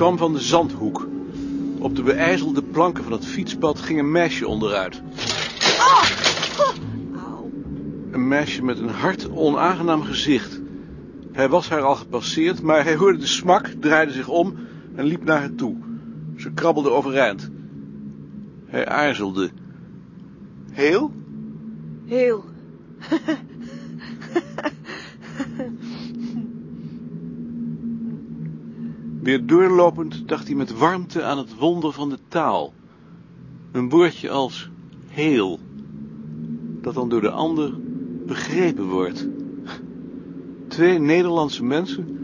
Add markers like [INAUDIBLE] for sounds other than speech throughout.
kwam van de zandhoek. Op de beijzelde planken van het fietspad ging een meisje onderuit. Een meisje met een hard, onaangenaam gezicht. Hij was haar al gepasseerd, maar hij hoorde de smak, draaide zich om en liep naar haar toe. Ze krabbelde overeind. Hij aarzelde. Heel? Heel. [LAUGHS] Weer doorlopend dacht hij met warmte aan het wonder van de taal. Een woordje als heel, dat dan door de ander begrepen wordt. Twee Nederlandse mensen,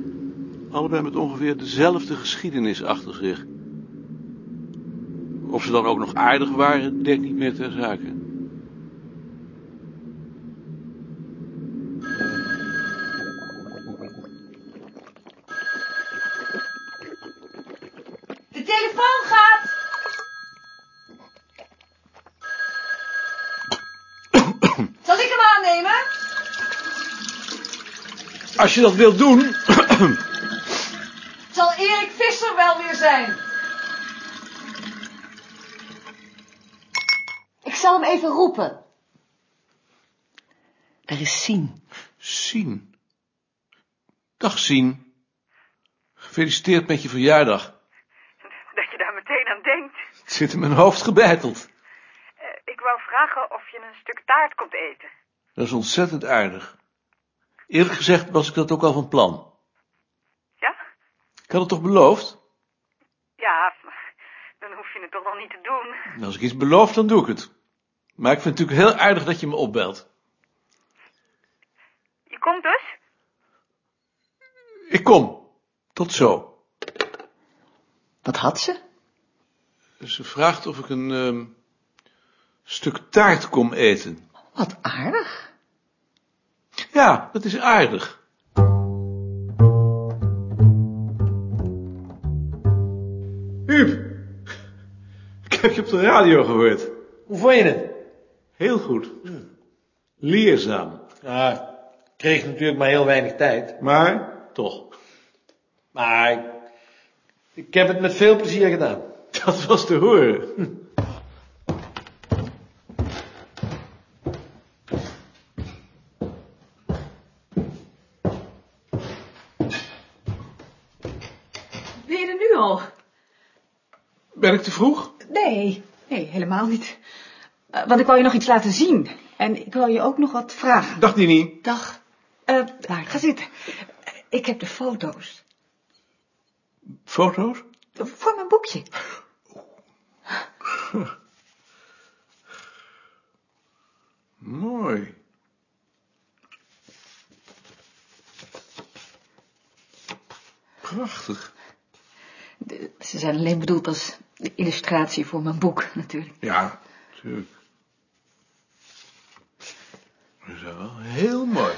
allebei met ongeveer dezelfde geschiedenis achter zich. Of ze dan ook nog aardig waren, deed niet meer ter zake. De telefoon gaat! Zal ik hem aannemen? Als je dat wilt doen, [CLEARS THROAT] Zal Erik Visser wel weer zijn? Ik zal hem even roepen. Er is Sien. Sien. Dag Sien. Gefeliciteerd met je verjaardag. Dat je daar meteen aan denkt. Het zit in mijn hoofd gebeiteld. Eh, ik wou vragen of je een stuk taart komt eten. Dat is ontzettend aardig. Eerlijk gezegd was ik dat ook al van plan. Ja? Ik had het toch beloofd? Ja, maar dan hoef je het toch nog niet te doen. En als ik iets beloof, dan doe ik het. Maar ik vind het natuurlijk heel aardig dat je me opbelt. Je komt dus? Ik kom. Tot zo. Wat had ze? Ze vraagt of ik een ehm, stuk taart kom eten. Wat aardig. Ja, dat is aardig. Huub, ik heb je op de radio gehoord. Hoe vond je het? Heel goed. Leerzaam. Ja, ik kreeg natuurlijk maar heel weinig tijd. Maar toch, Maar ik, ik heb het met veel plezier gedaan. dat was te horen. Ben je er nu al? Ben ik te vroeg? Nee, nee, helemaal niet. Eh, want ik wou je nog iets laten zien. En ik wou je ook nog wat vragen. Dag Dini. Dag. Eh, ga zitten. Ik heb de foto's. Foto's? Voor mijn boekje. [LAUGHS] Mooi. Prachtig. Ze zijn alleen bedoeld als illustratie voor mijn boek, [LAUGHS] natuurlijk. Ja, natuurlijk. Ze zijn wel heel mooi.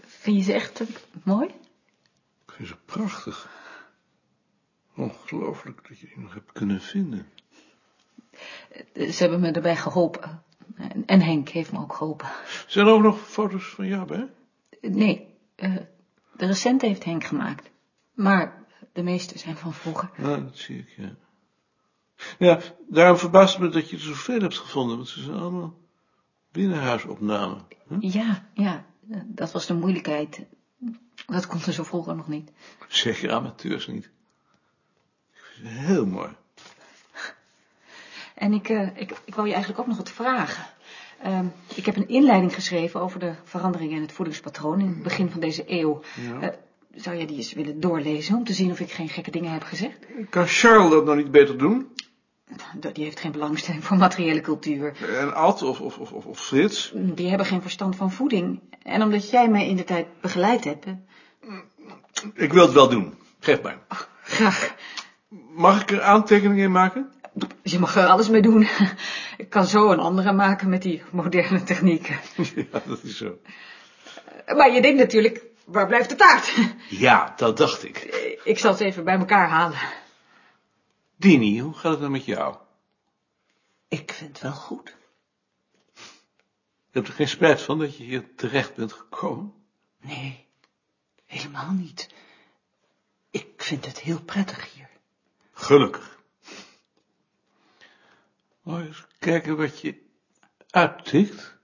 Vind je ze echt eh, mooi? Ik vind ze prachtig. Ongelooflijk dat je die nog hebt kunnen vinden. Eh, Ze hebben me erbij geholpen. En, en Henk heeft me ook geholpen. Zijn er ook nog foto's van jou bij? Nee, eh, de recente heeft Henk gemaakt. Maar de meeste zijn van vroeger. Ja, dat zie ik, ja. Ja, daarom verbaast het me dat je er zoveel hebt gevonden, want ze zijn allemaal binnenhuisopnamen. Ja, ja, dat was de moeilijkheid. Dat kon er zo vroeger nog niet. Zeker amateurs niet. Ik vind ze heel mooi. En ik, eh, ik, ik wou je eigenlijk ook nog wat vragen. Ehm, ik heb een inleiding geschreven over de veranderingen in het voedingspatroon in het begin van deze eeuw. Ja. Eh, zou jij die eens willen doorlezen om te zien of ik geen gekke dingen heb gezegd? Kan Charles dat nou niet beter doen? Die heeft geen belangstelling voor materiële cultuur. En Ad of, of, of, of- Frits? Die hebben geen verstand van voeding. En omdat jij mij in de tijd begeleid hebt, Ik wil het wel doen. Geef maar. graag. Mag ik er aantekeningen in maken? Je mag er alles mee doen. Ik kan zo een andere maken met die moderne technieken. [LAUGHS] ja, dat is zo. Maar je denkt natuurlijk, waar blijft de taart? [LAUGHS] Ja, dat dacht ik. Ik zal het even bij elkaar halen. Dini, hoe gaat het nou met jou? Ik vind het wel goed. Je hebt er geen spijt van dat je hier terecht bent gekomen? Nee, helemaal niet. vind het heel prettig hier. Gelukkig. Je eens kijken wat je uittikt.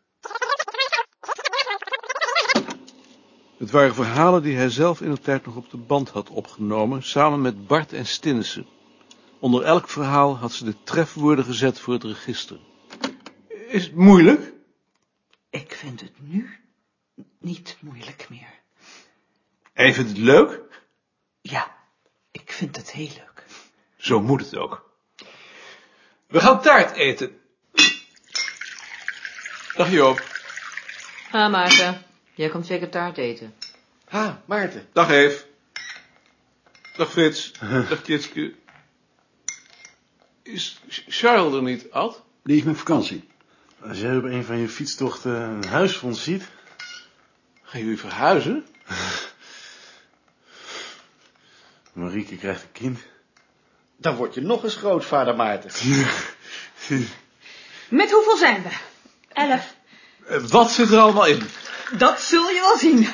Het waren verhalen die hij zelf in de tijd nog op de band had opgenomen, samen met Bart en Stinnissen. Onder elk verhaal had ze de trefwoorden gezet voor het register. Is het moeilijk? Ik vind het nu niet moeilijk meer. Hij vindt het leuk? Ja, ik vind het heel leuk. Zo moet het ook. We gaan taart eten. Dag Joop. Ha, Maarten. Jij komt zeker taart eten. Ha, Maarten. Dag Eve. Dag Frits. [LAUGHS] Dag Kitske. Is Charles er niet, Ad? Die is met vakantie. Als jij op een van je fietstochten een huis voor ons ziet... Gaan jullie verhuizen? [LAUGHS] Marieke krijgt een kind. Dan word je nog eens grootvader, Maarten. [LAUGHS] Met hoeveel zijn we? Elf. Eh, Wat zit er allemaal in? Dat zul je wel zien.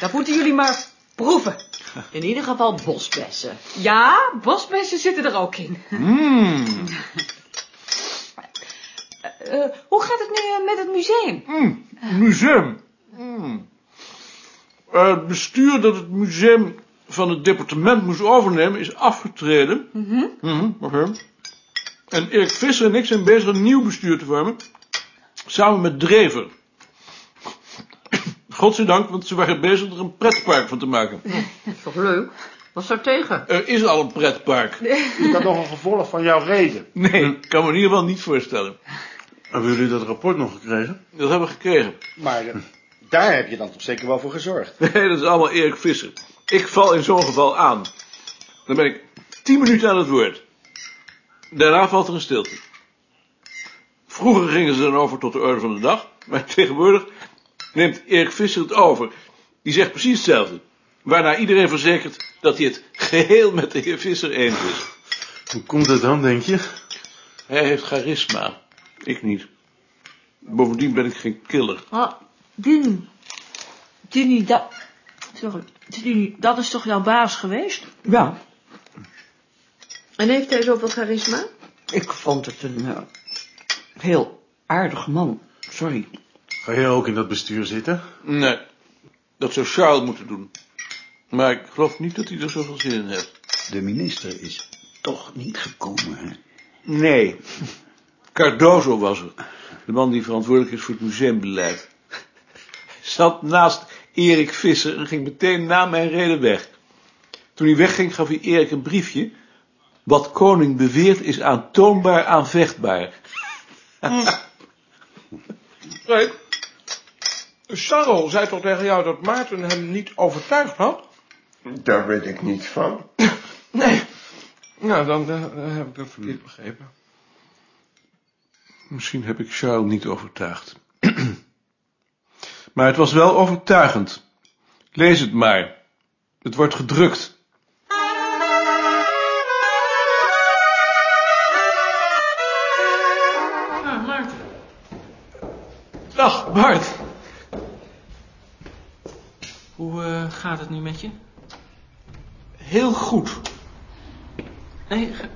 Dat moeten jullie maar proeven. In ieder geval bosbessen. Ja, bosbessen zitten er ook in. Eh, hoe gaat het nu eh, met het museum? Mm, museum. Mm. Eh, het bestuur dat het museum van het departement moest overnemen is afgetreden. Mhm, oké. En Erik Visser en ik zijn bezig een nieuw bestuur te vormen. Samen met Drever. Godzijdank, want ze waren bezig er een pretpark van te maken. Toch leuk? Wat is er tegen? Er is al een pretpark. Is dat nog een gevolg van jouw reden? Nee, ik kan me in ieder geval niet voorstellen. Hebben jullie dat rapport nog gekregen? Dat hebben we gekregen. Maar eh, daar heb je dan toch zeker wel voor gezorgd? Nee, dat is allemaal Erik Visser. Ik val in zo'n geval aan. Dan ben ik tien minuten aan het woord. Daarna valt er een stilte. Vroeger gingen ze dan over tot de orde van de dag, maar tegenwoordig neemt Erik Visser het over. Die zegt precies hetzelfde. Waarna iedereen verzekert dat hij het geheel met de heer Visser eens is. Hoe komt het dan, denk je? Hij heeft charisma. Ik niet. Bovendien ben ik geen killer. Ah, Dini. Dini, dat... Sorry. Dini, dat is toch jouw baas geweest? Ja, En heeft hij zoveel charisma? ik vond het een eh, heel aardig man. Sorry. Ga jij ook in dat bestuur zitten? Nee, dat zou Charles moeten doen. Maar ik geloof niet dat hij er zoveel zin in heeft. De minister is toch niet gekomen, hè? Nee. Cardozo was er. De man die verantwoordelijk is voor het museumbeleid. Hij zat naast Erik Visser en ging meteen na mijn reden weg. Toen hij wegging gaf hij Erik een briefje. Wat koning beweert is aantoonbaar aanvechtbaar. Kijk, Charles zei toch tegen jou dat Maarten hem niet overtuigd had? Daar weet ik niet van. [LAUGHS] Nee. Nou, dan eh, eh, heb ik dat verkeerd begrepen. Misschien heb ik Charles niet overtuigd. [CLEARS THROAT] maar het was wel overtuigend. Lees het maar. Het wordt gedrukt. Ah, Maarten. Dag, Bart. Hoe eh, gaat het nu met je? Heel goed. Nee, ga,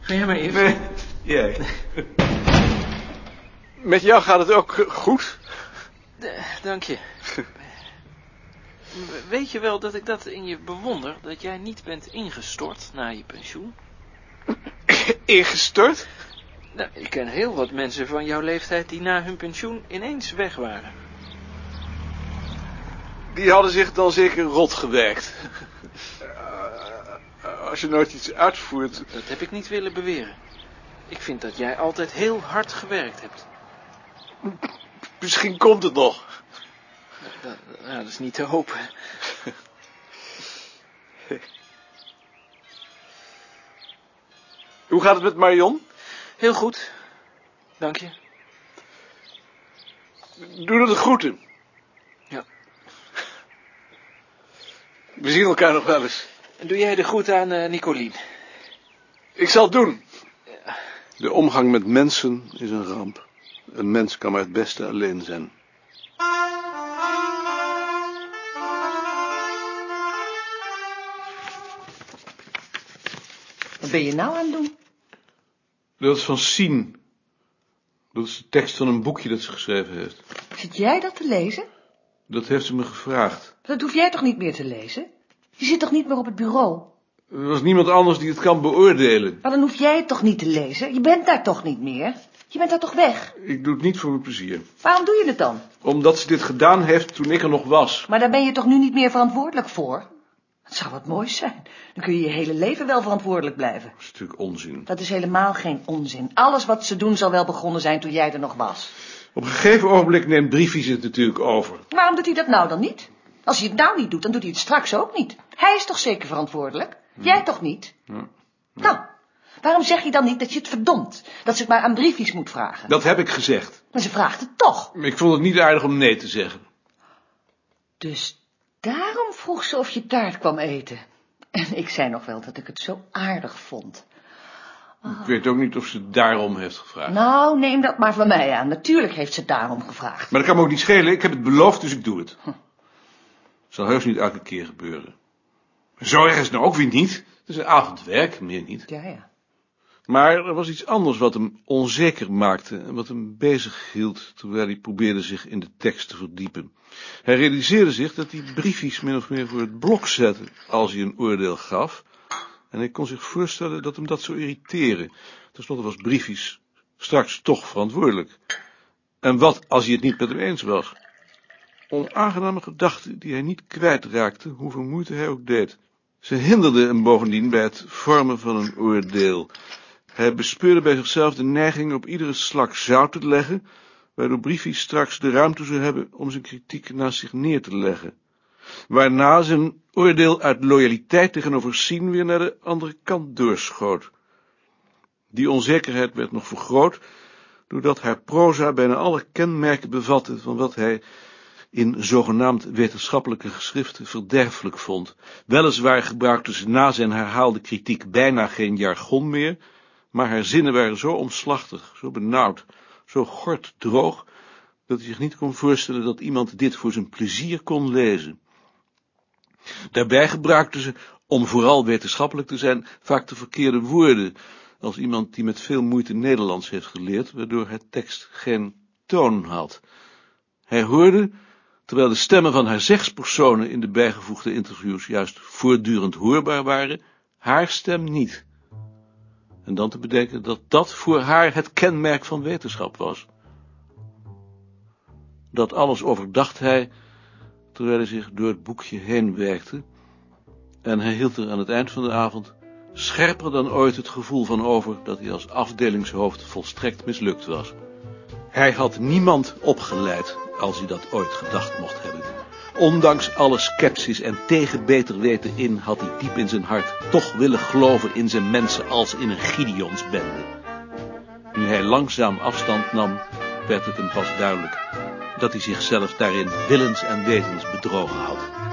ga jij maar eerst. Nee, jij. Met jou gaat het ook goed? Dank je. Weet je wel dat ik dat in je bewonder, dat jij niet bent ingestort na je pensioen? Ingestort? Nou, ik ken heel wat mensen van jouw leeftijd die na hun pensioen ineens weg waren. Die hadden zich dan zeker rot gewerkt. Als je nooit iets uitvoert... Dat heb ik niet willen beweren. Ik vind dat jij altijd heel hard gewerkt hebt. Misschien komt het nog. Dat, ja, dat is niet te hopen. Hoe gaat het met Marion? Heel goed. Dank je. Doe dat de groeten. We zien elkaar nog wel eens. En doe jij de groet aan eh Nicolien? Ik zal het doen. De omgang met mensen is een ramp. Een mens kan maar het beste alleen zijn. Wat ben je nou aan het doen? Dat is van Sien. Dat is de tekst van een boekje dat ze geschreven heeft. Zit jij dat te lezen? Dat heeft ze me gevraagd. Dat hoef jij toch niet meer te lezen? Je zit toch niet meer op het bureau? Er was niemand anders die het kan beoordelen. Maar dan hoef jij het toch niet te lezen? Je bent daar toch niet meer? Je bent daar toch weg? Ik doe het niet voor mijn plezier. Waarom doe je het dan? Omdat ze dit gedaan heeft toen ik er nog was. Maar daar ben je toch nu niet meer verantwoordelijk voor? Het zou wat moois zijn. Dan kun je je hele leven wel verantwoordelijk blijven. Dat is natuurlijk onzin. Dat is helemaal geen onzin. Alles wat ze doen zal wel begonnen zijn toen jij er nog was. Op een gegeven ogenblik neemt Briefjes het natuurlijk over. Waarom doet hij dat nou dan niet? Als hij het nou niet doet, dan doet hij het straks ook niet. Hij is toch zeker verantwoordelijk? Jij toch niet? Ja. Nou, waarom zeg je dan niet dat je het verdomt? Dat ze het maar aan briefjes moet vragen? Dat heb ik gezegd. Maar ze vraagt het toch. Ik vond het niet aardig om nee te zeggen. Dus daarom vroeg ze of je taart kwam eten. En ik zei nog wel dat ik het zo aardig vond. Ik weet ook niet of ze het daarom heeft gevraagd. Nou, neem dat maar van mij aan. Natuurlijk heeft ze het daarom gevraagd. Maar dat kan me ook niet schelen. Ik heb het beloofd, dus ik doe het. Zal heus niet elke keer gebeuren. Zo erg is het nou ook weer niet. Het is een avondwerk, meer niet. Ja, ja. Maar er was iets anders wat hem onzeker maakte en wat hem bezig hield terwijl hij probeerde zich in de tekst te verdiepen. Hij realiseerde zich dat hij briefjes min of meer voor het blok zette als hij een oordeel gaf. En hij kon zich voorstellen dat hem dat zou irriteren. Ten slotte was briefjes straks toch verantwoordelijk. En wat als hij het niet met hem eens was? Onaangename gedachten die hij niet kwijtraakte, hoeveel moeite hij ook deed. Ze hinderden hem bovendien bij het vormen van een oordeel. Hij bespeurde bij zichzelf de neiging op iedere slak zout te leggen, waardoor Briefjes straks de ruimte zou hebben om zijn kritiek naast zich neer te leggen. Waarna zijn oordeel uit loyaliteit tegenover Sien weer naar de andere kant doorschoot. Die onzekerheid werd nog vergroot, doordat haar proza bijna alle kenmerken bevatte van wat hij in zogenaamd wetenschappelijke geschriften verderfelijk vond. Weliswaar gebruikte ze na zijn herhaalde kritiek bijna geen jargon meer, maar haar zinnen waren zo omslachtig, zo benauwd, zo gort droog, dat hij zich niet kon voorstellen dat iemand dit voor zijn plezier kon lezen. Daarbij gebruikte ze, om vooral wetenschappelijk te zijn, vaak de verkeerde woorden, als iemand die met veel moeite Nederlands heeft geleerd, waardoor het tekst geen toon had. Hij hoorde, terwijl de stemmen van haar zegspersonen in de bijgevoegde interviews juist voortdurend hoorbaar waren, haar stem niet. En dan te bedenken dat dat voor haar het kenmerk van wetenschap was. Dat alles overdacht hij, terwijl hij zich door het boekje heen werkte, en hij hield er aan het eind van de avond scherper dan ooit het gevoel van over dat hij als afdelingshoofd volstrekt mislukt was. Hij had niemand opgeleid, als hij dat ooit gedacht mocht hebben. Ondanks alle sceptisch en tegen beter weten in, had hij diep in zijn hart toch willen geloven in zijn mensen als in een Gideonsbende. Nu hij langzaam afstand nam, werd het hem pas duidelijk dat hij zichzelf daarin willens en wetens bedrogen had.